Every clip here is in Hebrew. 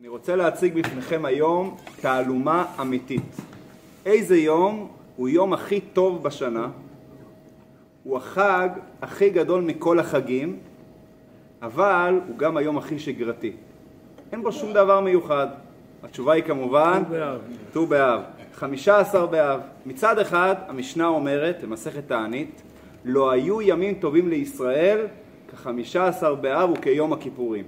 אני רוצה להציג בפניכם היום תעלומה אמיתית. איזה יום הוא יום הכי טוב בשנה? הוא החג הכי גדול מכל החגים, אבל הוא גם היום הכי שגרתי. אין בו שום דבר מיוחד. התשובה היא כמובן ט"ו באב. חמישה עשר באב. מצד אחד המשנה אומרת, במסכת תענית, לא היו ימים טובים לישראל כחמישה עשר באב וכיום הכיפורים.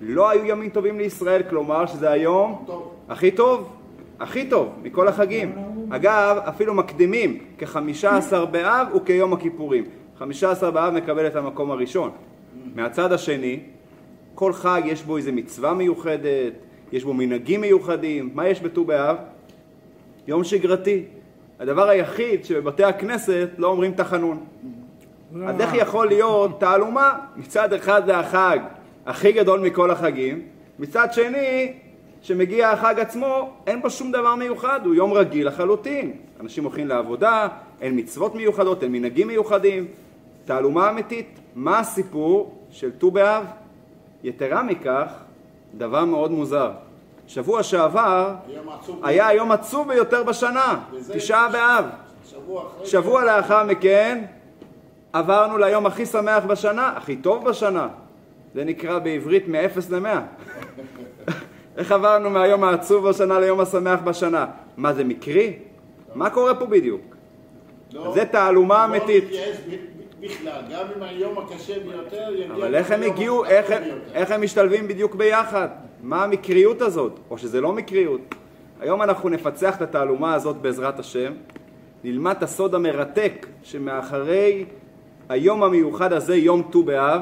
לא היו ימים טובים לישראל, כלומר שזה היום טוב. הכי טוב, הכי טוב מכל החגים. אגב, אפילו מקדימים כחמישה עשר באב וכיום הכיפורים. חמישה עשר באב מקבל את המקום הראשון. מהצד השני, כל חג יש בו איזה מצווה מיוחדת, יש בו מנהגים מיוחדים. מה יש בט"ו באב? יום שגרתי. הדבר היחיד שבבתי הכנסת לא אומרים תחנון. אז איך יכול להיות תעלומה? מצד אחד זה החג הכי גדול מכל החגים, מצד שני, שמגיע החג עצמו, אין בו שום דבר מיוחד, הוא יום רגיל לחלוטין. אנשים הולכים לעבודה, אין מצוות מיוחדות, אין מנהגים מיוחדים. תעלומה אמיתית. מה הסיפור של ט"ו באב? יתרה מכך, דבר מאוד מוזר. שבוע שעבר. היה היום עצוב ביותר בשנה, תשעה באב. שבוע. שבוע לאחר מכן עברנו ליום הכי שמח בשנה, הכי טוב בשנה. זה נקרא בעברית מ-0 ל-100. איך עברנו מהיום העצוב בשנה ליום השמח בשנה? מה זה מקרי? מה קורה פה בדיוק? לא- זה תעלומה לא אמיתית. בכלל, גם אם היום הקשה ביותר יגיע... אבל איך הם הגיעו, איך. איך הם משתלבים בדיוק ביחד? מה המקריות הזאת? או שזה לא מקריות? היום אנחנו נפצח את התעלומה הזאת בעזרת השם, נלמד את הסוד המרתק שמאחרי היום המיוחד הזה, יום ט"ו באב,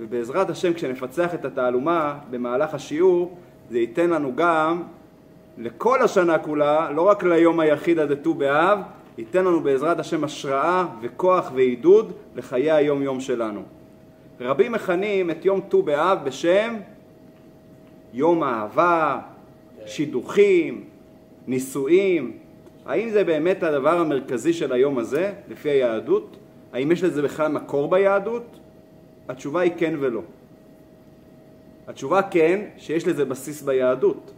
ובעזרת השם כשנפצח את התעלומה במהלך השיעור, זה ייתן לנו גם לכל השנה כולה, לא רק ליום היחיד הזה ט"ו באב, ייתן לנו בעזרת השם השראה וכוח ועידוד לחיי היום יום שלנו. רבים מכנים את יום ט"ו באב בשם יום אהבה, שידוכים, נישואים. האם זה באמת הדבר המרכזי של היום הזה, לפי היהדות? האם יש לזה בכלל מקור ביהדות? התשובה היא כן ולא. התשובה כן, שיש לזה בסיס ביהדות.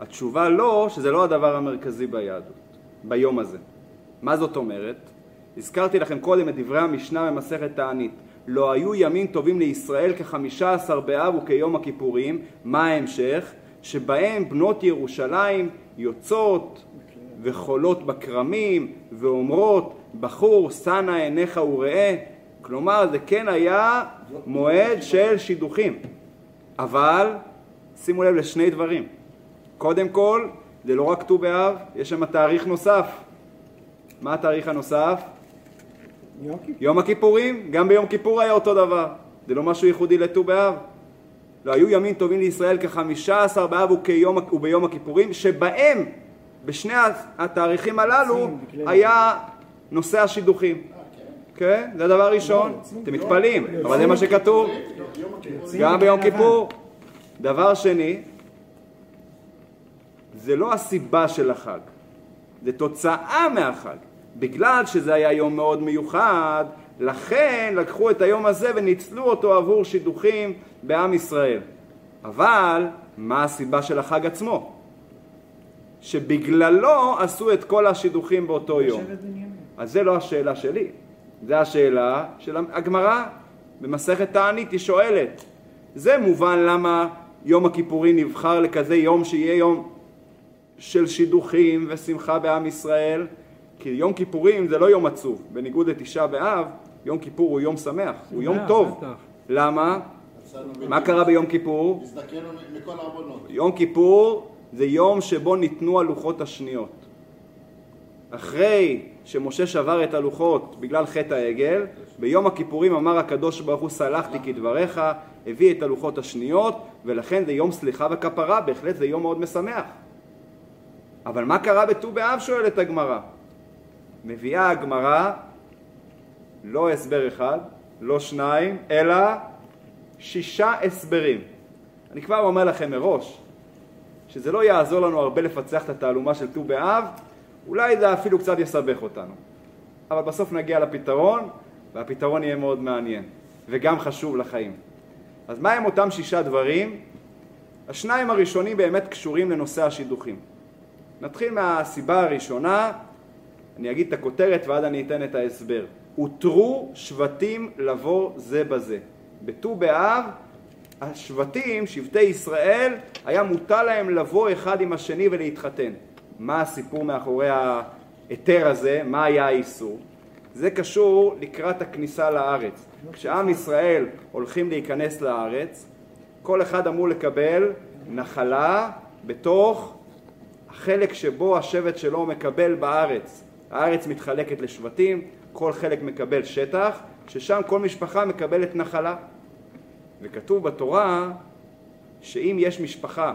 התשובה לא, שזה לא הדבר המרכזי ביהדות, ביום הזה. מה זאת אומרת? הזכרתי לכם קודם את דברי המשנה במסכת תענית. לא היו ימים טובים לישראל כחמישה עשר באב וכיום הכיפורים. מה ההמשך? שבהם בנות ירושלים יוצאות וחולות בכרמים ואומרות בחור שא עיניך וראה. כלומר זה כן היה מועד של שידוכים. אבל שימו לב לשני דברים. קודם כל, זה לא רק ט"ו באב, יש שם תאריך נוסף. מה התאריך הנוסף? יום הכיפורים, גם ביום כיפור היה אותו דבר. זה לא משהו ייחודי לט"ו באב. לא היו ימים טובים לישראל כחמישה עשר באב וכיום, וביום הכיפורים, שבהם, בשני התאריכים הללו, היה נושא השידוכים. כן? זה הדבר ראשון. אתם מתפלאים, אבל זה מה שכתוב. גם ביום כיפור. דבר שני, זה לא הסיבה של החג, זה תוצאה מהחג. בגלל שזה היה יום מאוד מיוחד, לכן לקחו את היום הזה וניצלו אותו עבור שידוכים בעם ישראל. אבל מה הסיבה של החג עצמו? שבגללו עשו את כל השידוכים באותו יום. אז זה לא השאלה שלי, זה השאלה של הגמרא במסכת תענית, היא שואלת. זה מובן למה יום הכיפורים נבחר לכזה יום שיהיה יום של שידוכים ושמחה בעם ישראל, כי יום כיפורים זה לא יום עצוב, בניגוד לתשעה באב, יום כיפור הוא יום שמח, הוא יום טוב. בטח. למה? מה קרה ביום כיפור? הזדקנו מכל העוונות. יום כיפור זה יום שבו ניתנו הלוחות השניות. אחרי שמשה שבר את הלוחות בגלל חטא העגל, ביום הכיפורים אמר הקדוש ברוך הוא סלחתי כדבריך, הביא את הלוחות השניות, ולכן זה יום סליחה וכפרה, בהחלט זה יום מאוד משמח. אבל מה קרה בט"ו באב שואלת הגמרא. מביאה הגמרא לא הסבר אחד, לא שניים, אלא שישה הסברים. אני כבר אומר לכם מראש, שזה לא יעזור לנו הרבה לפצח את התעלומה של ט"ו באב, אולי זה אפילו קצת יסבך אותנו. אבל בסוף נגיע לפתרון, והפתרון יהיה מאוד מעניין, וגם חשוב לחיים. אז מה הם אותם שישה דברים השניים הראשונים באמת קשורים לנושא השידוכים. נתחיל מהסיבה הראשונה, אני אגיד את הכותרת ואז אני אתן את ההסבר. הותרו שבטים לבוא זה בזה. בט"ו באב השבטים, שבטי ישראל, היה מוטל להם לבוא אחד עם השני ולהתחתן. מה הסיפור מאחורי ההיתר הזה? מה היה האיסור? זה קשור לקראת הכניסה לארץ. כשעם ישראל הולכים להיכנס לארץ, כל אחד אמור לקבל נחלה בתוך החלק שבו השבט שלו מקבל בארץ. הארץ מתחלקת לשבטים, כל חלק מקבל שטח, ששם כל משפחה מקבלת נחלה. וכתוב בתורה שאם יש משפחה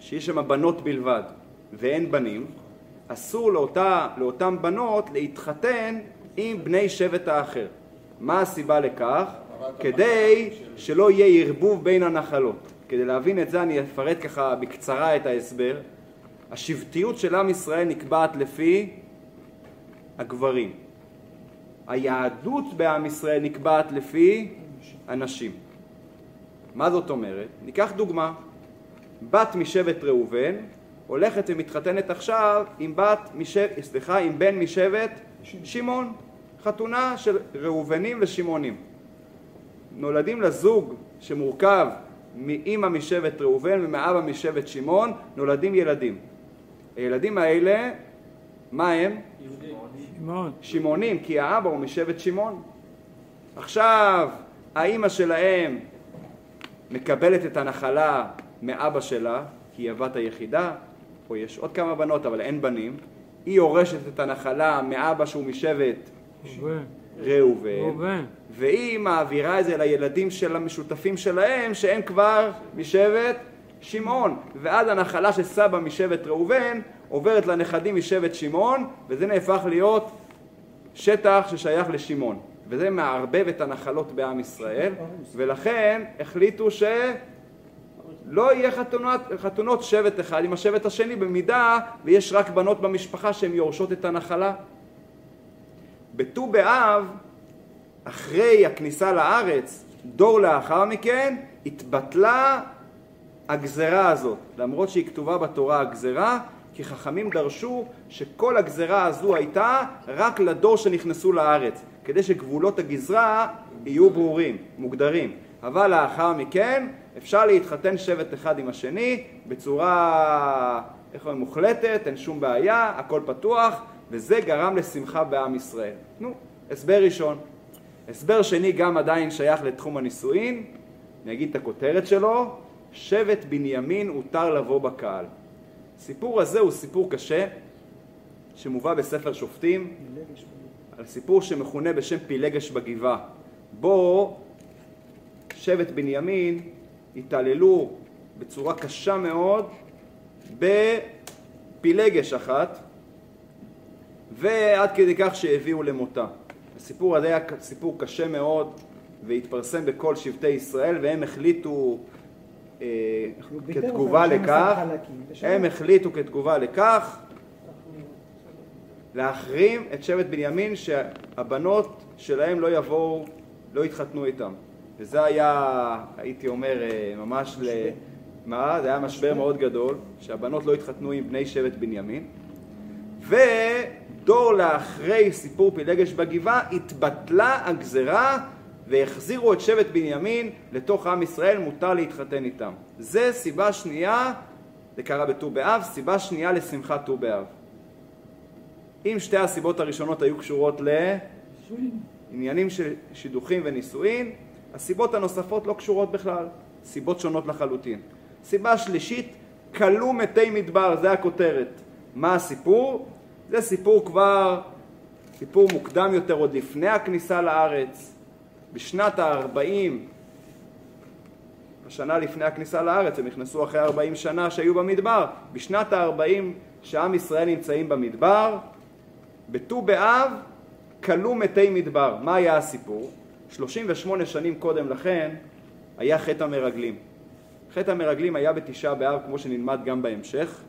שיש שם בנות בלבד ואין בנים, אסור לאותה, לאותן בנות להתחתן עם בני שבט האחר. מה הסיבה לכך? כדי שלא יהיה ערבוב בין הנחלות. כדי להבין את זה אני אפרט ככה בקצרה את ההסבר. השבטיות של עם ישראל נקבעת לפי הגברים. היהדות בעם ישראל נקבעת לפי הנשים. מה זאת אומרת? ניקח דוגמה. בת משבט ראובן הולכת ומתחתנת עכשיו עם בת משבט, סליחה, עם בן משבט שמעון. חתונה של ראובנים ושמעונים. נולדים לזוג שמורכב מאימא משבט ראובן ומאבא משבט שמעון, נולדים ילדים. הילדים האלה, מה הם? שמעון. שמעונים, כי האבא הוא משבט שמעון. עכשיו, האימא שלהם מקבלת את הנחלה מאבא שלה, כי היא הבת היחידה, או יש עוד כמה בנות אבל אין בנים, היא יורשת את הנחלה מאבא שהוא משבט ראובן. ראובן, ראובן. והיא מעבירה את זה לילדים של המשותפים שלהם שהם כבר משבט שמעון, ואז הנחלה של סבא משבט ראובן עוברת לנכדים משבט שמעון, וזה נהפך להיות שטח ששייך לשמעון. וזה מערבב את הנחלות בעם ישראל, ולכן החליטו שלא יהיה חתונות, חתונות שבט אחד עם השבט השני במידה ויש רק בנות במשפחה שהן יורשות את הנחלה. בט"ו באב, אחרי הכניסה לארץ, דור לאחר מכן, התבטלה הגזרה הזאת. למרות שהיא כתובה בתורה הגזרה, כי חכמים דרשו שכל הגזרה הזו הייתה רק לדור שנכנסו לארץ, כדי שגבולות הגזרה יהיו ברורים, מוגדרים. אבל לאחר מכן אפשר להתחתן שבט אחד עם השני בצורה, איך אומרים, מוחלטת, אין שום בעיה, הכל פתוח, וזה גרם לשמחה בעם ישראל. נו, הסבר ראשון. הסבר שני גם עדיין שייך לתחום הנישואין, אני אגיד את הכותרת שלו, שבט בנימין הותר לבוא בקהל. הסיפור הזה הוא סיפור קשה, שמובא בספר שופטים, על סיפור שמכונה בשם פילגש בגבעה, בו שבט בנימין התעללו בצורה קשה מאוד בפילגש אחת, ועד כדי כך שהביאו למותה. הסיפור הזה היה סיפור קשה מאוד והתפרסם בכל שבטי ישראל והם החליטו אה, כתגובה לכך, הם החליטו כתגובה לכך להחרים את שבט בנימין שהבנות שלהם לא יבואו, לא יתחתנו איתם. וזה היה, הייתי אומר, אה, ממש ל... מה? זה היה משבר מאוד גדול, שהבנות לא התחתנו עם בני שבט בנימין. ודור לאחרי סיפור פילגש בגבעה התבטלה הגזרה והחזירו את שבט בנימין לתוך עם ישראל, מותר להתחתן איתם. זה סיבה שנייה, זה קרה בט"ו באב, סיבה שנייה לשמחת ט"ו באב. אם שתי הסיבות הראשונות היו קשורות לעניינים של שידוכים ונישואין, הסיבות הנוספות לא קשורות בכלל, סיבות שונות לחלוטין. סיבה שלישית, כלו מתי מדבר, זה הכותרת. מה הסיפור? זה סיפור כבר, סיפור מוקדם יותר, עוד לפני הכניסה לארץ. בשנת ה-40, השנה לפני הכניסה לארץ, הם נכנסו אחרי 40 שנה שהיו במדבר. בשנת ה-40 שעם ישראל נמצאים במדבר, בט"ו באב כלו מתי מדבר. מה היה הסיפור? 38 שנים קודם לכן היה חטא המרגלים. חטא המרגלים היה בתשעה באב, כמו שנלמד גם בהמשך,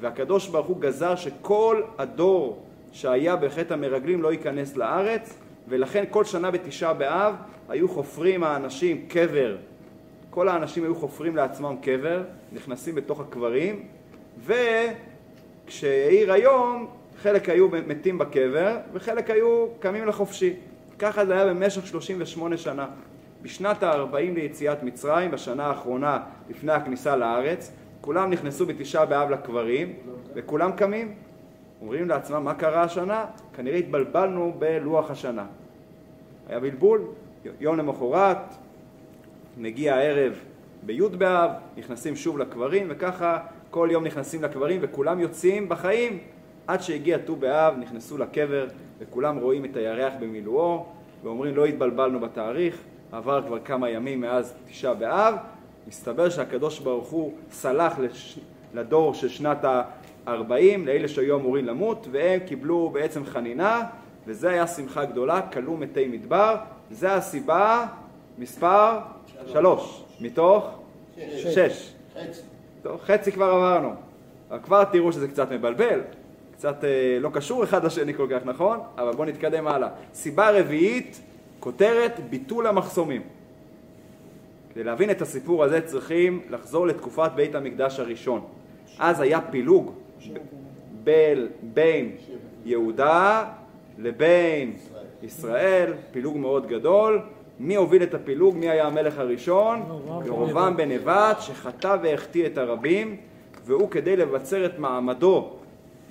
והקדוש ברוך הוא גזר שכל הדור שהיה בחטא המרגלים לא ייכנס לארץ, ולכן כל שנה בתשעה באב היו חופרים האנשים קבר כל האנשים היו חופרים לעצמם קבר, נכנסים בתוך הקברים, וכשהעיר היום, חלק היו מתים בקבר, וחלק היו קמים לחופשי. ככה זה היה במשך 38 שנה. בשנת ה-40 ליציאת מצרים, בשנה האחרונה לפני הכניסה לארץ, כולם נכנסו בתשעה באב לקברים, וכולם קמים. אומרים לעצמם, מה קרה השנה? כנראה התבלבלנו בלוח השנה. היה בלבול, יום למחרת, מגיע הערב בי' באב, נכנסים שוב לקברים, וככה כל יום נכנסים לקברים וכולם יוצאים בחיים עד שהגיע ט"ו באב, נכנסו לקבר וכולם רואים את הירח במילואו ואומרים לא התבלבלנו בתאריך, עבר כבר כמה ימים מאז תשעה באב, מסתבר שהקדוש ברוך הוא סלח לש... לדור של שנת ה-40, לאלה שהיו אמורים למות, והם קיבלו בעצם חנינה, וזה היה שמחה גדולה, כלו מתי מדבר, זה הסיבה מספר שלוש, מתוך שש. שש. חצי. טוב, חצי כבר עברנו. כבר תראו שזה קצת מבלבל, קצת אה, לא קשור אחד לשני כל כך, נכון? אבל בואו נתקדם הלאה. סיבה רביעית, כותרת ביטול המחסומים. כדי להבין את הסיפור הזה צריכים לחזור לתקופת בית המקדש הראשון. אז היה פילוג ב- בל, בין יהודה לבין ישראל, פילוג מאוד גדול. מי הוביל את הפילוג? מי היה המלך הראשון? ירובעם בן נבט, שחטא והחטיא את הרבים, והוא כדי לבצר את מעמדו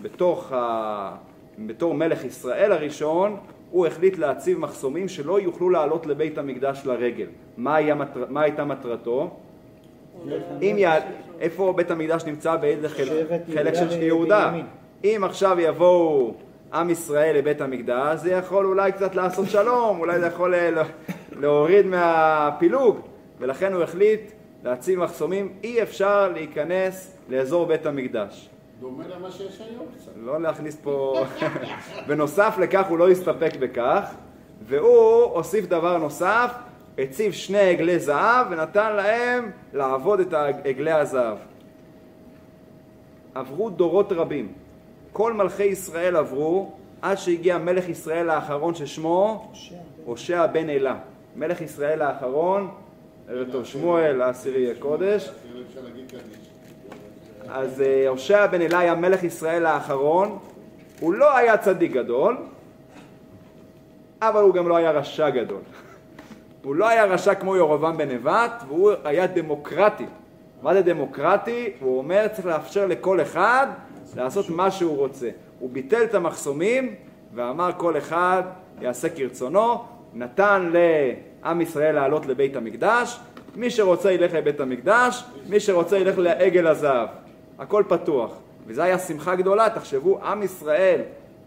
בתוך ה... בתור מלך ישראל הראשון, הוא החליט להציב מחסומים שלא יוכלו לעלות לבית המקדש לרגל. מה, היה מטר... מה הייתה מטרתו? אם י... איפה בית המקדש נמצא? באיזה חלק יהודה של יהודה. אם עכשיו יבואו עם ישראל לבית המקדש, זה יכול אולי קצת לעשות שלום, אולי זה יכול לה- להוריד מהפילוג, ולכן הוא החליט להציב מחסומים, אי אפשר להיכנס לאזור בית המקדש. דומה למה שיש היום קצת. לא להכניס פה... בנוסף לכך הוא לא הסתפק בכך, והוא הוסיף דבר נוסף, הציב שני עגלי זהב ונתן להם לעבוד את עגלי הזהב. עברו דורות רבים. כל מלכי ישראל עברו עד שהגיע מלך ישראל האחרון ששמו הושע בן אלה. מלך ישראל האחרון, שמואל, העשירי הקודש. אפילו אפשר להגיד קדיש. אז אה, הושע בן אלה היה מלך ישראל האחרון, הוא לא היה צדיק גדול, אבל הוא גם לא היה רשע גדול. הוא לא היה רשע כמו ירובעם בן נבט, והוא היה דמוקרטי. מה זה דמוקרטי? הוא אומר צריך לאפשר לכל אחד לעשות מה שהוא רוצה. הוא ביטל את המחסומים ואמר כל אחד יעשה כרצונו, נתן לעם ישראל לעלות לבית המקדש, מי שרוצה ילך לבית המקדש, מי שרוצה ילך לעגל הזהב. הכל פתוח. וזו הייתה שמחה גדולה, תחשבו, עם ישראל,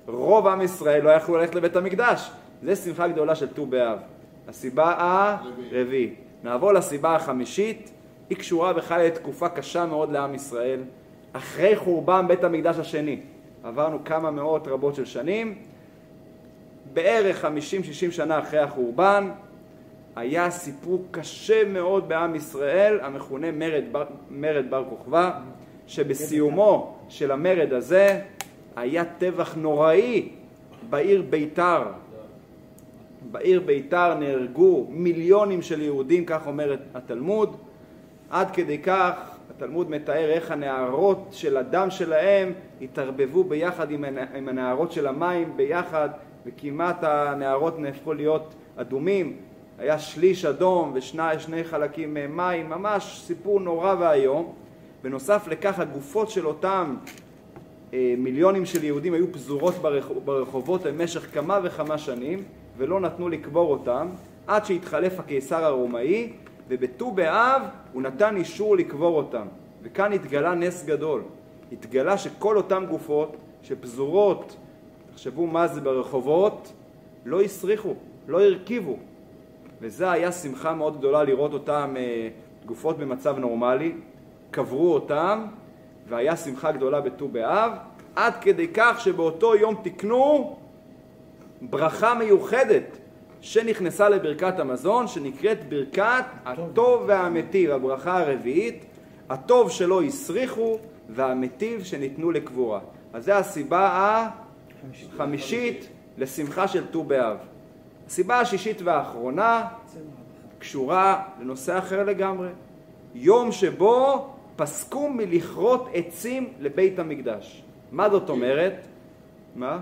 רוב עם ישראל לא יכלו ללכת לבית המקדש. זה שמחה גדולה של ט"ו באב. הסיבה הרביעית. נעבור לסיבה החמישית, היא קשורה בכלל לתקופה קשה מאוד לעם ישראל. אחרי חורבן בית המקדש השני, עברנו כמה מאות רבות של שנים, בערך 50-60 שנה אחרי החורבן, היה סיפור קשה מאוד בעם ישראל, המכונה מרד בר, מרד בר כוכבא, שבסיומו של המרד הזה היה טבח נוראי בעיר ביתר. בעיר ביתר נהרגו מיליונים של יהודים, כך אומר התלמוד. עד כדי כך, התלמוד מתאר איך הנערות של הדם שלהם התערבבו ביחד עם הנ- עם הנערות של המים ביחד, וכמעט הנערות נהפכו להיות אדומים. היה שליש אדום ושני שני חלקים מים, ממש סיפור נורא ואיום. בנוסף לכך, הגופות של אותם אה, מיליונים של יהודים היו פזורות ברח- ברחובות במשך כמה וכמה שנים ולא נתנו לקבור אותם עד שהתחלף הקיסר הרומאי ובט"ו באב הוא נתן אישור לקבור אותם. וכאן התגלה נס גדול. התגלה שכל אותם גופות שפזורות תחשבו מה זה ברחובות לא הסריחו, לא הרכיבו. וזה היה שמחה מאוד גדולה לראות אותם אה, גופות במצב נורמלי קברו אותם והיה שמחה גדולה בט"ו באב, עד כדי כך שבאותו יום תיקנו ברכה מיוחדת שנכנסה לברכת המזון, שנקראת ברכת הטוב והמטיב, הברכה הרביעית, הטוב שלא הסריחו והמטיב שניתנו לקבורה. אז זו הסיבה החמישית לשמחה של ט"ו באב. הסיבה השישית והאחרונה קשורה לנושא אחר לגמרי. יום שבו פסקו מלכרות עצים לבית המקדש. מה זאת אומרת? מה?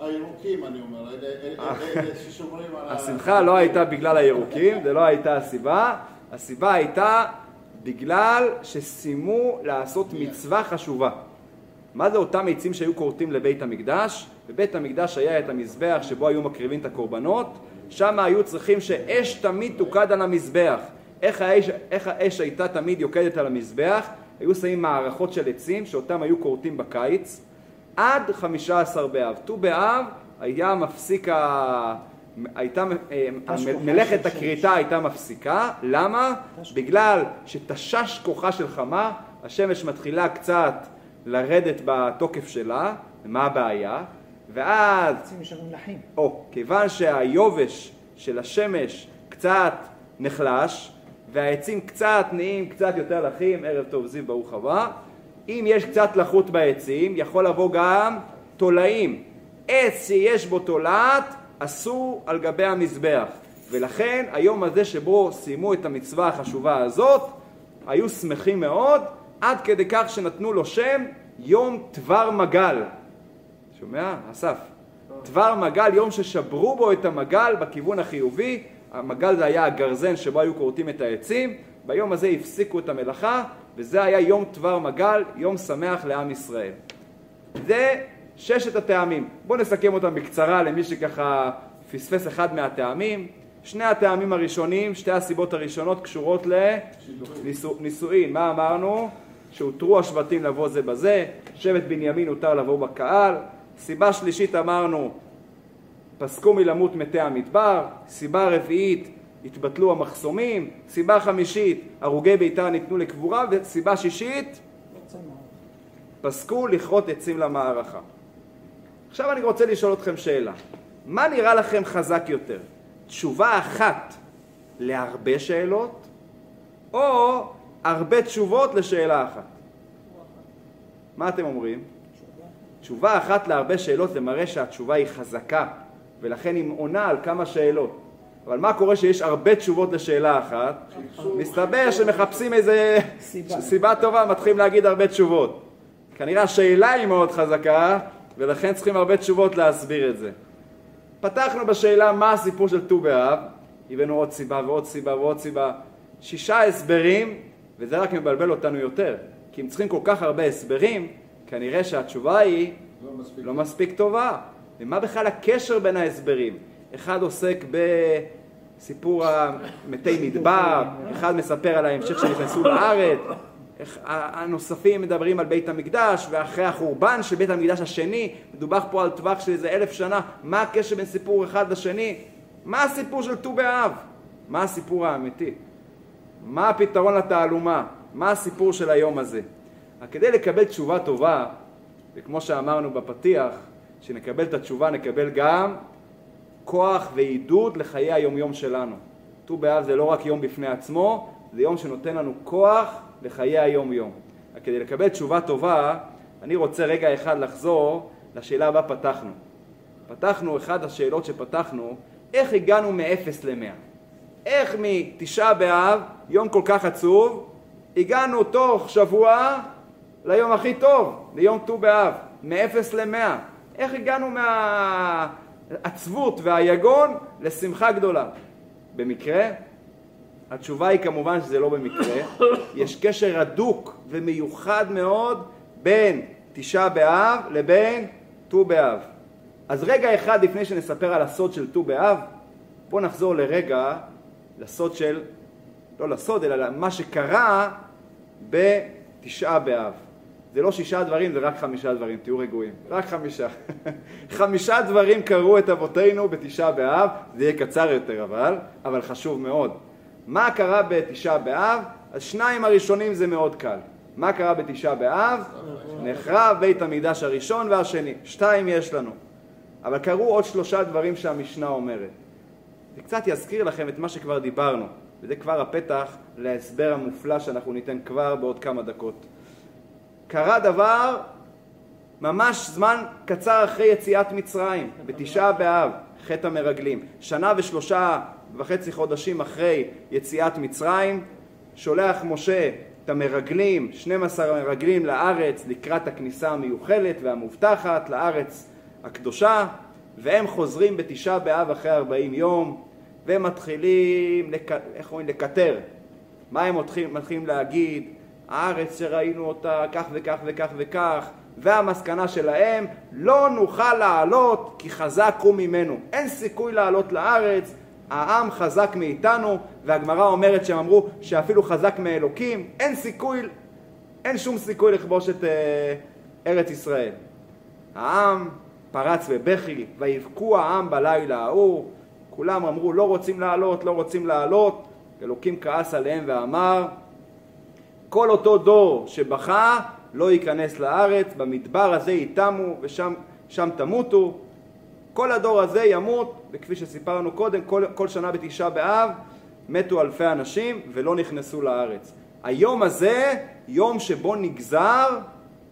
הירוקים, אני אומר, אלה- אלה ששומרים על. השמחה לא הייתה בגלל הירוקים, זה לא הייתה הסיבה. הסיבה הייתה בגלל שסיימו לעשות מצווה חשובה. מה זה אותם עצים שהיו כורתים לבית המקדש? בבית המקדש היה את המזבח שבו היו מקריבים את הקורבנות, שם היו צריכים שאש תמיד תוקד על המזבח. איך האש, איך האש הייתה תמיד יוקדת על המזבח? היו שמים מערכות של עצים שאותם היו כורתים בקיץ עד חמישה עשר באב. ט"ו באב היה מפסיק ה... הייתה, אה, מלאכת הכריתה הייתה מפסיקה, למה? בגלל שתשש כוחה של חמה, השמש מתחילה קצת לרדת בתוקף שלה, ומה הבעיה? ואז עצים נשארים לחים. או, כיוון שהיובש של השמש קצת נחלש, והעצים קצת נהיים קצת יותר לחים, ערב טוב זיו ברוך הבא, אם יש קצת לחות בעצים, יכול לבוא גם תולעים. עץ שיש בו תולעת, אסור על גבי המזבח. ולכן היום הזה שבו סיימו את המצווה החשובה הזאת, היו שמחים מאוד, עד כדי כך שנתנו לו שם יום דבר מגל. שומע? אסף. דבר מגל, יום ששברו בו את המגל בכיוון החיובי, המגל זה היה הגרזן שבו היו כורתים את העצים, ביום הזה הפסיקו את המלאכה, וזה היה יום דבר מגל, יום שמח לעם ישראל. זה ששת הטעמים. בואו נסכם אותם בקצרה למי שככה פספס אחד מהטעמים. שני הטעמים הראשונים, שתי הסיבות הראשונות קשורות לנישואין. מה אמרנו? שהותרו השבטים לבוא זה בזה, שבט בנימין הותר לבוא בקהל. סיבה שלישית אמרנו, פסקו מלמות מתי המדבר. סיבה רביעית, התבטלו המחסומים. סיבה חמישית, הרוגי ביתר ניתנו לקבורה. וסיבה שישית, פסקו לכרות עצים למערכה. עכשיו אני רוצה לשאול אתכם שאלה. מה נראה לכם חזק יותר? תשובה אחת להרבה שאלות, או הרבה תשובות לשאלה אחת? מה אתם אומרים? תשובה אחת להרבה שאלות זה מראה שהתשובה היא חזקה, ולכן היא עונה על כמה שאלות. אבל מה קורה שיש הרבה תשובות לשאלה אחת? מסתבר שמחפשים איזה סיבה. סיבה טובה, מתחילים להגיד הרבה תשובות. כנראה השאלה היא מאוד חזקה, ולכן צריכים הרבה תשובות להסביר את זה. פתחנו בשאלה מה הסיפור של ט"ו באב, הבאנו עוד סיבה ועוד סיבה ועוד סיבה. שישה הסברים, וזה רק מבלבל אותנו יותר. כי אם צריכים כל כך הרבה הסברים, כנראה שהתשובה היא לא מספיק. לא מספיק טובה. ומה בכלל הקשר בין ההסברים? אחד עוסק בסיפור מתי מדבר, אחד מספר על ההמשך שנכנסו לארץ, הנוספים מדברים על בית המקדש, ואחרי החורבן של בית המקדש השני, מדובר פה על טווח של איזה אלף שנה, מה הקשר בין סיפור אחד לשני? מה הסיפור של ט"ו באב? מה הסיפור האמיתי? מה הפתרון לתעלומה? מה הסיפור של היום הזה? כדי לקבל תשובה טובה, וכמו שאמרנו בפתיח, שנקבל את התשובה נקבל גם כוח ועידוד לחיי היומיום שלנו. ט"ו באב זה לא רק יום בפני עצמו, זה יום שנותן לנו כוח לחיי היומיום. רק כדי לקבל תשובה טובה, אני רוצה רגע אחד לחזור לשאלה הבאה פתחנו. פתחנו, אחת השאלות שפתחנו, איך הגענו מ-0 ל-100? איך מתשעה באב, יום כל כך עצוב, הגענו תוך שבוע ליום הכי טוב, ליום ט"ו באב, מ-0 ל-100. איך הגענו מהעצבות והיגון לשמחה גדולה? במקרה? התשובה היא כמובן שזה לא במקרה. יש קשר הדוק ומיוחד מאוד בין תשעה באב לבין ט"ו באב. אז רגע אחד לפני שנספר על הסוד של ט"ו באב, בואו נחזור לרגע לסוד של, לא לסוד, אלא למה שקרה בתשעה באב. זה לא שישה דברים, זה רק חמישה דברים, תהיו רגועים. רק חמישה. חמישה דברים קרו את אבותינו בתשעה באב, זה יהיה קצר יותר אבל, אבל חשוב מאוד. מה קרה בתשעה באב? אז שניים הראשונים זה מאוד קל. מה קרה בתשעה באב? נחרב בית המקדש הראשון והשני. שתיים יש לנו. אבל קרו עוד שלושה דברים שהמשנה אומרת. זה קצת יזכיר לכם את מה שכבר דיברנו, וזה כבר הפתח להסבר המופלא שאנחנו ניתן כבר בעוד כמה דקות. קרה דבר ממש זמן קצר אחרי יציאת מצרים, בתשעה באב, חטא המרגלים. שנה ושלושה וחצי חודשים אחרי יציאת מצרים, שולח משה את המרגלים, 12 מרגלים לארץ לקראת הכניסה המיוחלת והמובטחת לארץ הקדושה, והם חוזרים בתשעה באב אחרי 40 יום, והם מתחילים, לק... איך אומרים, לקטר. מה הם מתחילים להגיד? הארץ שראינו אותה כך וכך וכך וכך, והמסקנה שלהם, לא נוכל לעלות כי חזק הוא ממנו. אין סיכוי לעלות לארץ, העם חזק מאיתנו, והגמרא אומרת שהם אמרו שאפילו חזק מאלוקים, אין סיכוי, אין שום סיכוי לכבוש את אה, ארץ ישראל. העם פרץ בבכי, ויבכו העם בלילה ההוא, כולם אמרו לא רוצים לעלות, לא רוצים לעלות, אלוקים כעס עליהם ואמר כל אותו דור שבכה לא ייכנס לארץ, במדבר הזה ייתמו ושם שם תמותו. כל הדור הזה ימות, וכפי שסיפרנו קודם, כל, כל שנה בתשעה באב מתו אלפי אנשים ולא נכנסו לארץ. היום הזה, יום שבו נגזר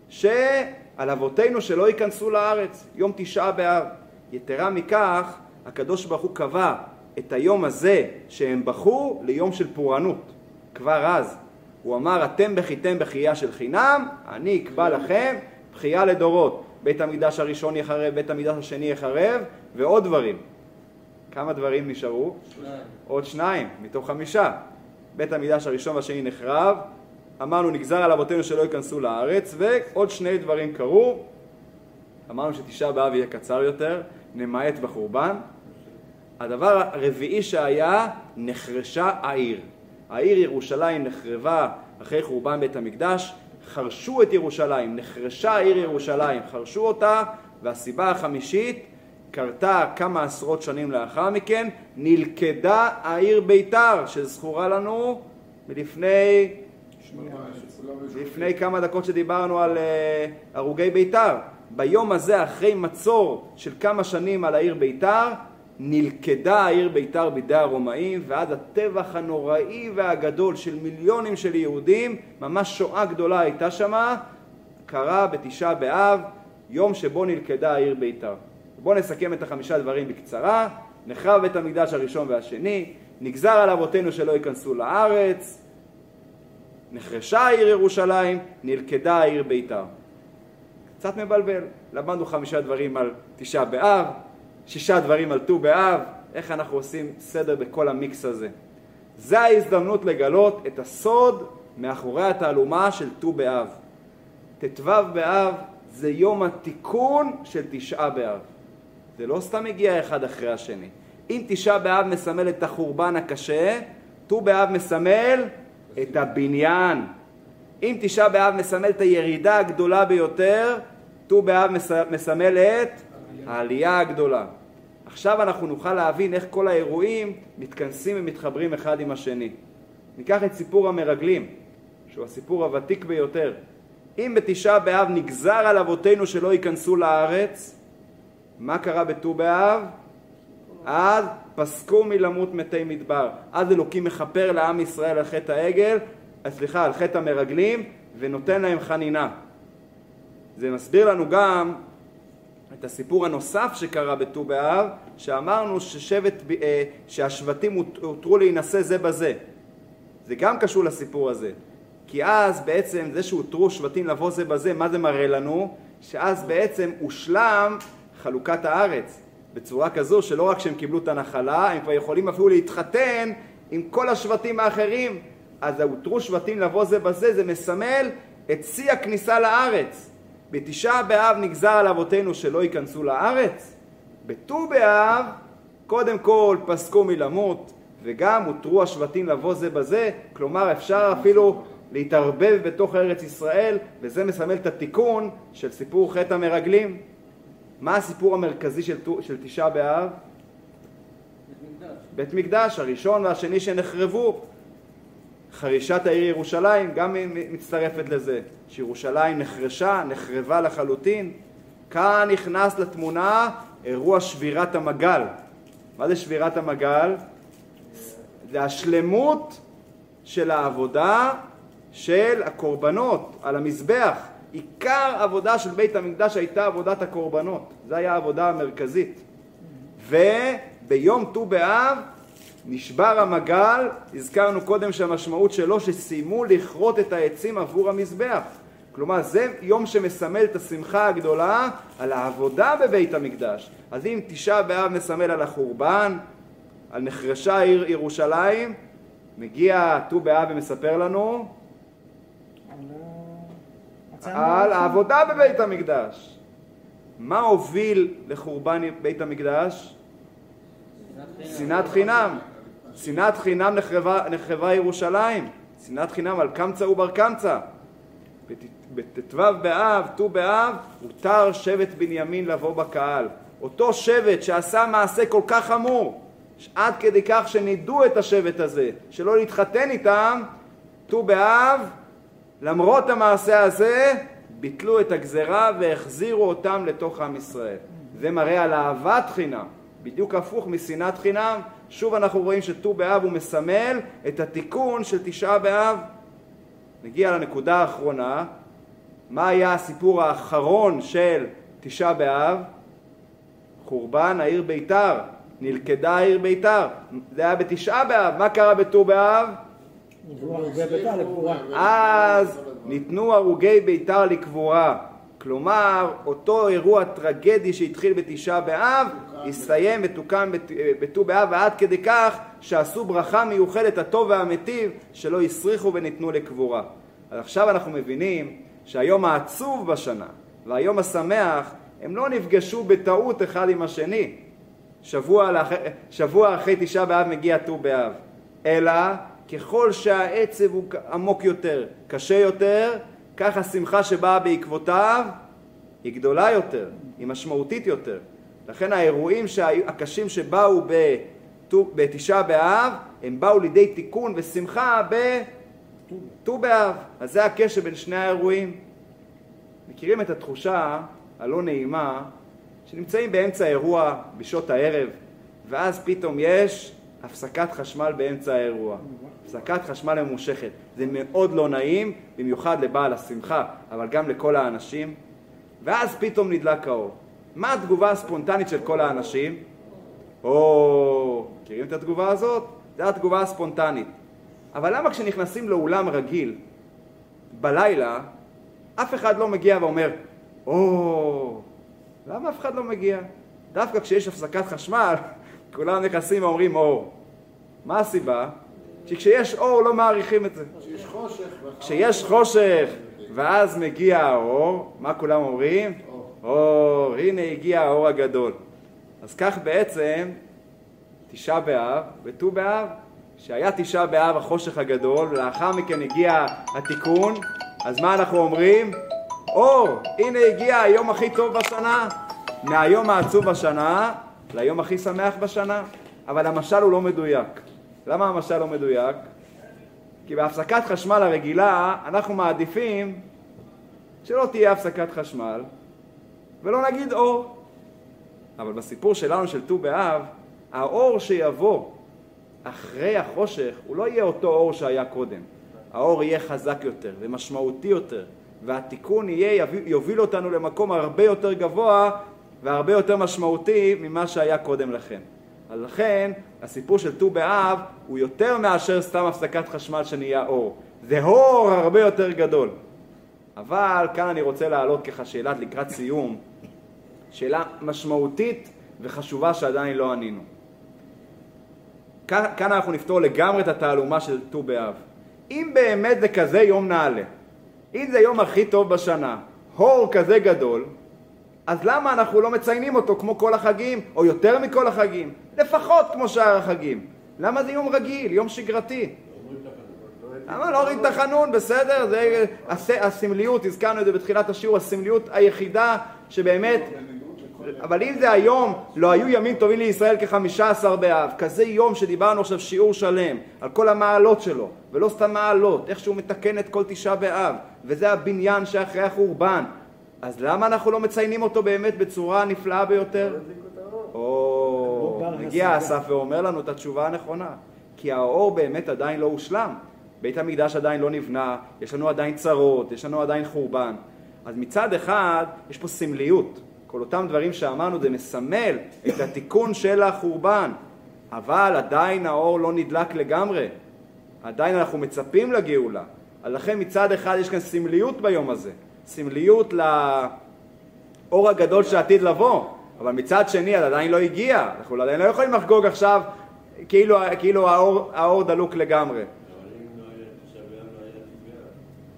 שעל אבותינו שלא ייכנסו לארץ, יום תשעה באב. יתרה מכך, הקדוש ברוך הוא קבע את היום הזה שהם בכו ליום של פורענות, כבר אז. הוא אמר, אתם בכיתם בכייה של חינם, אני אקבע לכם בכייה לדורות. בית המקדש הראשון יחרב, בית המקדש השני יחרב, ועוד דברים. כמה דברים נשארו? שניים. עוד שניים, מתוך חמישה. בית המקדש הראשון והשני נחרב, אמרנו נגזר על אבותינו שלא ייכנסו לארץ, ועוד שני דברים קרו. אמרנו שתשעה באב יהיה קצר יותר, נמעט בחורבן. הדבר הרביעי שהיה, נחרשה העיר. העיר ירושלים נחרבה אחרי חורבן בית המקדש, חרשו את ירושלים, נחרשה העיר ירושלים, חרשו אותה, והסיבה החמישית קרתה כמה עשרות שנים לאחר מכן, נלכדה העיר ביתר, שזכורה לנו מלפני לפני כמה דקות שדיברנו על uh, הרוגי ביתר. ביום הזה, אחרי מצור של כמה שנים על העיר ביתר, נלכדה העיר ביתר בידי הרומאים, ועד הטבח הנוראי והגדול של מיליונים של יהודים, ממש שואה גדולה הייתה שמה, קרה בתשעה באב, יום שבו נלכדה העיר ביתר. בואו נסכם את החמישה דברים בקצרה. נחרב בית המקדש הראשון והשני, נגזר על אבותינו שלא ייכנסו לארץ, נחרשה העיר ירושלים, נלכדה העיר ביתר. קצת מבלבל, למדנו חמישה דברים על תשעה באב, שישה דברים על ט"ו באב, איך אנחנו עושים סדר בכל המיקס הזה. זה ההזדמנות לגלות את הסוד מאחורי התעלומה של ט"ו באב. ט"ו באב זה יום התיקון של תשעה באב. זה לא סתם מגיע אחד אחרי השני. אם תשעה באב מסמל את החורבן הקשה, ט"ו באב מסמל את הבניין. אם תשעה באב מסמל את הירידה הגדולה ביותר, ט"ו באב מסמל את העלייה הגדולה. עכשיו אנחנו נוכל להבין איך כל האירועים מתכנסים ומתחברים אחד עם השני. ניקח את סיפור המרגלים, שהוא הסיפור הוותיק ביותר. אם בתשעה באב נגזר על אבותינו שלא ייכנסו לארץ, מה קרה בט"ו באב? אז פסקו מלמות מתי מדבר. אז אלוקים מכפר לעם ישראל על חטא העגל, אה, סליחה, על חטא המרגלים, ונותן להם חנינה. זה מסביר לנו גם את הסיפור הנוסף שקרה בט"ו באב, שאמרנו ששבט, אה, שהשבטים הותרו להינשא זה בזה. זה גם קשור לסיפור הזה. כי אז בעצם זה שהותרו שבטים לבוא זה בזה, מה זה מראה לנו? שאז בעצם הושלם חלוקת הארץ. בצורה כזו שלא רק שהם קיבלו את הנחלה, הם כבר יכולים אפילו להתחתן עם כל השבטים האחרים. אז הותרו שבטים לבוא זה בזה, זה מסמל את שיא הכניסה לארץ. בתשעה באב נגזר על אבותינו שלא ייכנסו לארץ. בט"ו באב קודם כל פסקו מלמות וגם הותרו השבטים לבוא זה בזה, כלומר אפשר אפילו להתערבב בתוך ארץ ישראל וזה מסמל את התיקון של סיפור חטא המרגלים. מה הסיפור המרכזי של, של תשעה באב? בית מקדש. בית מקדש, הראשון והשני שנחרבו. חרישת העיר ירושלים גם מצטרפת לזה, שירושלים נחרשה, נחרבה לחלוטין. כאן נכנס לתמונה אירוע שבירת המגל. מה זה שבירת המגל? זה השלמות של העבודה של הקורבנות על המזבח. עיקר עבודה של בית המקדש הייתה עבודת הקורבנות. זו הייתה העבודה המרכזית. וביום ט"ו באב נשבר המגל, הזכרנו קודם שהמשמעות שלו שסיימו לכרות את העצים עבור המזבח. כלומר, זה יום שמסמל את השמחה הגדולה על העבודה בבית המקדש. אז אם תשעה באב מסמל על החורבן, על נחרשה עיר ירושלים, מגיע ט"ו באב ומספר לנו על העבודה בבית המקדש. מה הוביל לחורבן בית המקדש? שנאת חינם. שנאת חינם נחרבה, נחרבה ירושלים. שנאת חינם על קמצא ובר קמצא. בט"ו באב, ט"ו באב, הותר שבט בנימין לבוא בקהל. אותו שבט שעשה מעשה כל כך חמור, עד כדי כך שנידו את השבט הזה, שלא להתחתן איתם, ט"ו באב, למרות המעשה הזה, ביטלו את הגזרה והחזירו אותם לתוך עם ישראל. זה מראה על אהבת חינם, בדיוק הפוך משנאת חינם. שוב אנחנו רואים שט"ו באב הוא מסמל את התיקון של תשעה באב. נגיע לנקודה האחרונה, מה היה הסיפור האחרון של תשעה באב? חורבן העיר ביתר, נלכדה העיר ביתר. זה היה בתשעה באב, מה קרה בט"ו באב? אז ניתנו הרוגי ביתר לקבורה. כלומר, אותו אירוע טרגדי שהתחיל בתשעה באב, הסתיים ותוקן בט"ו באב, ועד כדי כך שעשו ברכה מיוחדת הטוב והמטיב, שלא הסריחו וניתנו לקבורה. אז עכשיו אנחנו מבינים שהיום העצוב בשנה והיום השמח, הם לא נפגשו בטעות אחד עם השני. שבוע, לאח... שבוע אחרי תשעה באב מגיע ט"ו באב. אלא ככל שהעצב הוא עמוק יותר, קשה יותר, כך השמחה שבאה בעקבותיו היא גדולה יותר, היא משמעותית יותר. לכן האירועים הקשים שבאו בתשעה באב, הם באו לידי תיקון ושמחה בט"ו באב. אז זה הקשר בין שני האירועים. מכירים את התחושה הלא נעימה שנמצאים באמצע האירוע בשעות הערב, ואז פתאום יש הפסקת חשמל באמצע האירוע. הפסקת חשמל ממושכת. זה מאוד לא נעים, במיוחד לבעל השמחה, אבל גם לכל האנשים. ואז פתאום נדלק האור. מה התגובה הספונטנית של כל האנשים? או, מכירים את התגובה הזאת? זו התגובה הספונטנית. אבל למה כשנכנסים לאולם רגיל, בלילה, אף אחד לא מגיע ואומר, או, למה אף אחד לא מגיע? דווקא כשיש הפסקת חשמל, כולם נכנסים ואומרים אור. מה הסיבה? שכשיש אור לא מעריכים את זה. כשיש חושך. כשיש חושך ואז מגיע האור, מה כולם אומרים? אור, הנה הגיע האור הגדול. אז כך בעצם תשעה באב וט"ו באב, שהיה תשעה באב החושך הגדול ולאחר מכן הגיע התיקון, אז מה אנחנו אומרים? אור, הנה הגיע היום הכי טוב בשנה, מהיום העצוב בשנה ליום הכי שמח בשנה, אבל המשל הוא לא מדויק. למה המשל לא מדויק? כי בהפסקת חשמל הרגילה אנחנו מעדיפים שלא תהיה הפסקת חשמל ולא נגיד אור. אבל בסיפור שלנו של ט"ו באב, האור שיבוא אחרי החושך הוא לא יהיה אותו אור שהיה קודם. האור יהיה חזק יותר ומשמעותי יותר, והתיקון יהיה, יוביל אותנו למקום הרבה יותר גבוה והרבה יותר משמעותי ממה שהיה קודם לכן. אז לכן הסיפור של ט"ו באב הוא יותר מאשר סתם הפסקת חשמל שנהיה אור. זה אור הרבה יותר גדול. אבל כאן אני רוצה להעלות ככה שאלת לקראת סיום, שאלה משמעותית וחשובה שעדיין לא ענינו. כאן, אנחנו נפתור לגמרי את התעלומה של ט"ו באב. אם באמת זה כזה יום נעלה, אם זה יום הכי טוב בשנה, הור כזה גדול, אז למה אנחנו לא מציינים אותו כמו כל החגים, או יותר מכל החגים? לפחות כמו שאר החגים. למה זה יום רגיל, יום שגרתי? למה לא להוריד את החנון, בסדר, זה הסמליות, הזכרנו את זה בתחילת השיעור, הסמליות היחידה שבאמת, אבל אם זה היום, לא היו ימים טובים לישראל כחמישה עשר באב, כזה יום שדיברנו עכשיו שיעור שלם, על כל המעלות שלו, ולא סתם מעלות, איך שהוא מתקן את כל תשעה באב, וזה הבניין שאחרי החורבן, אז למה אנחנו לא מציינים אותו באמת בצורה נפלאה ביותר? או, מגיע אסף ואומר לנו את התשובה הנכונה. כי האור באמת עדיין לא הושלם. בית המקדש עדיין לא נבנה, יש לנו עדיין צרות, יש לנו עדיין חורבן. אז מצד אחד, יש פה סמליות. כל אותם דברים שאמרנו, זה מסמל את התיקון של החורבן. אבל עדיין האור לא נדלק לגמרי. עדיין אנחנו מצפים לגאולה. לכן מצד אחד יש כאן סמליות ביום הזה. סמליות לאור הגדול שעתיד לבוא. אבל מצד שני, עדיין לא הגיע. אנחנו עדיין לא יכולים לחגוג עכשיו כאילו, כאילו האור, האור דלוק לגמרי.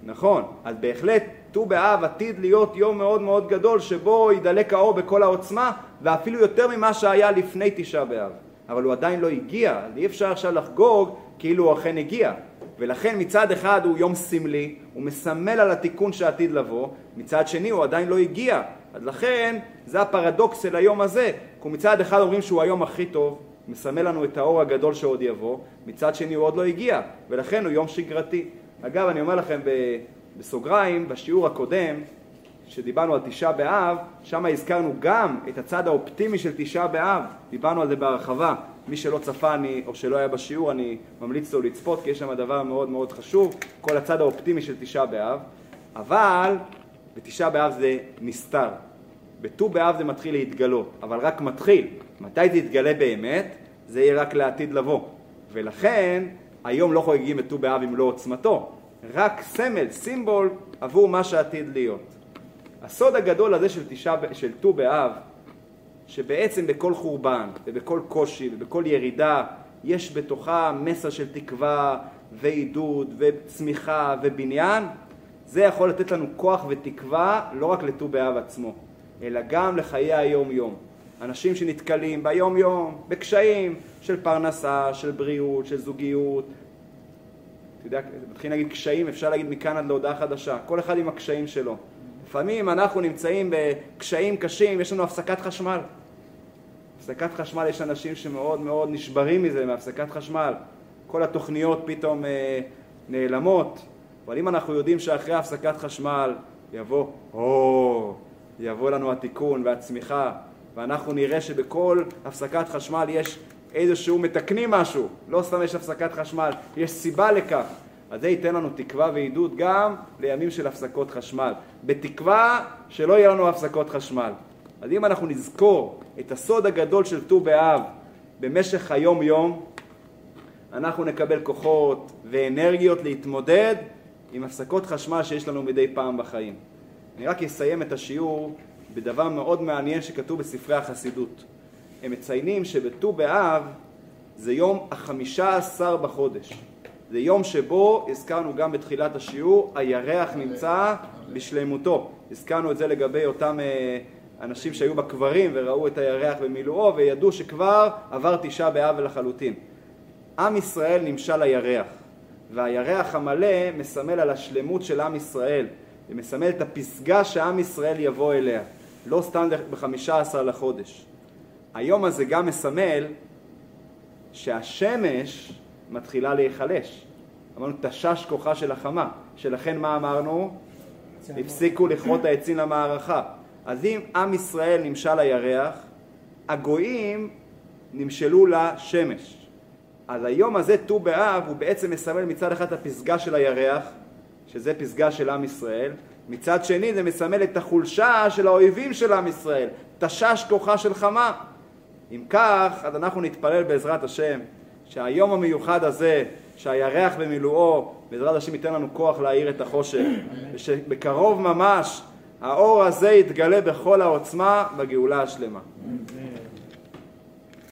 נכון, אז בהחלט ט"ו באב עתיד להיות יום מאוד מאוד גדול שבו ידלק האור בכל העוצמה ואפילו יותר ממה שהיה לפני תשעה באב. אבל הוא עדיין לא הגיע, אז אי אפשר עכשיו לחגוג כאילו הוא אכן הגיע. ולכן מצד אחד הוא יום סמלי, הוא מסמל על התיקון שעתיד לבוא, מצד שני הוא עדיין לא הגיע. אז לכן זה הפרדוקס של היום הזה, כי מצד אחד אומרים שהוא היום הכי טוב, מסמל לנו את האור הגדול שעוד יבוא, מצד שני הוא עוד לא הגיע, ולכן הוא יום שגרתי. אגב, אני אומר לכם בסוגריים, בשיעור הקודם, שדיברנו על תשעה באב, שם הזכרנו גם את הצד האופטימי של תשעה באב, דיברנו על זה בהרחבה. מי שלא צפה אני, או שלא היה בשיעור, אני ממליץ לו לצפות, כי יש שם דבר מאוד מאוד חשוב, כל הצד האופטימי של תשעה באב, אבל בתשעה באב זה נסתר. בט"ו באב זה מתחיל להתגלות, אבל רק מתחיל. מתי זה יתגלה באמת? זה יהיה רק לעתיד לבוא. ולכן, היום לא חוגגים את ט"ו באב עם לא עוצמתו, רק סמל, סימבול, עבור מה שעתיד להיות. הסוד הגדול הזה של ט"ו באב, שבעצם בכל חורבן ובכל קושי ובכל ירידה יש בתוכה מסר של תקווה ועידוד וצמיחה ובניין, זה יכול לתת לנו כוח ותקווה לא רק לט"ו באב עצמו, אלא גם לחיי היום-יום. אנשים שנתקלים ביום-יום בקשיים של פרנסה, של בריאות, של זוגיות. יודע, מתחילים להגיד קשיים, אפשר להגיד מכאן עד להודעה חדשה. כל אחד עם הקשיים שלו. לפעמים אנחנו נמצאים בקשיים קשים, יש לנו הפסקת חשמל. הפסקת חשמל, יש אנשים שמאוד מאוד נשברים מזה, מהפסקת חשמל. כל התוכניות פתאום אה, נעלמות. אבל אם אנחנו יודעים שאחרי הפסקת חשמל יבוא, או, יבוא לנו התיקון והצמיחה, ואנחנו נראה שבכל הפסקת חשמל יש איזשהו מתקנים משהו, לא סתם יש הפסקת חשמל, יש סיבה לכך. אז זה ייתן לנו תקווה ועידוד גם לימים של הפסקות חשמל, בתקווה שלא יהיה לנו הפסקות חשמל. אז אם אנחנו נזכור את הסוד הגדול של ט"ו באב במשך היום-יום, אנחנו נקבל כוחות ואנרגיות להתמודד עם הפסקות חשמל שיש לנו מדי פעם בחיים. אני רק אסיים את השיעור בדבר מאוד מעניין שכתוב בספרי החסידות. הם מציינים שבט"ו באב זה יום החמישה עשר בחודש. זה יום שבו, הזכרנו גם בתחילת השיעור, הירח נמצא בשלמותו. הזכרנו את זה לגבי אותם אה, אנשים שהיו בקברים וראו את הירח במילואו וידעו שכבר עבר תשעה באב לחלוטין. עם ישראל נמשל לירח, והירח המלא מסמל על השלמות של עם ישראל, ומסמל את הפסגה שעם ישראל יבוא אליה. לא סתם בחמישה עשר לחודש. היום הזה גם מסמל שהשמש מתחילה להיחלש. אמרנו, תשש כוחה של החמה, שלכן מה אמרנו? הפסיקו לכרות העצים למערכה. אז אם עם ישראל נמשל לירח, הגויים נמשלו לשמש. אז היום הזה, ט"ו באב, הוא בעצם מסמל מצד אחד את הפסגה של הירח, שזה פסגה של עם ישראל, מצד שני זה מסמל את החולשה של האויבים של עם ישראל, תשש כוחה של חמה. אם כך, אז אנחנו נתפלל בעזרת השם שהיום המיוחד הזה, שהירח במילואו, בעזרת השם ייתן לנו כוח להאיר את החושך, ושבקרוב ממש האור הזה יתגלה בכל העוצמה בגאולה השלמה.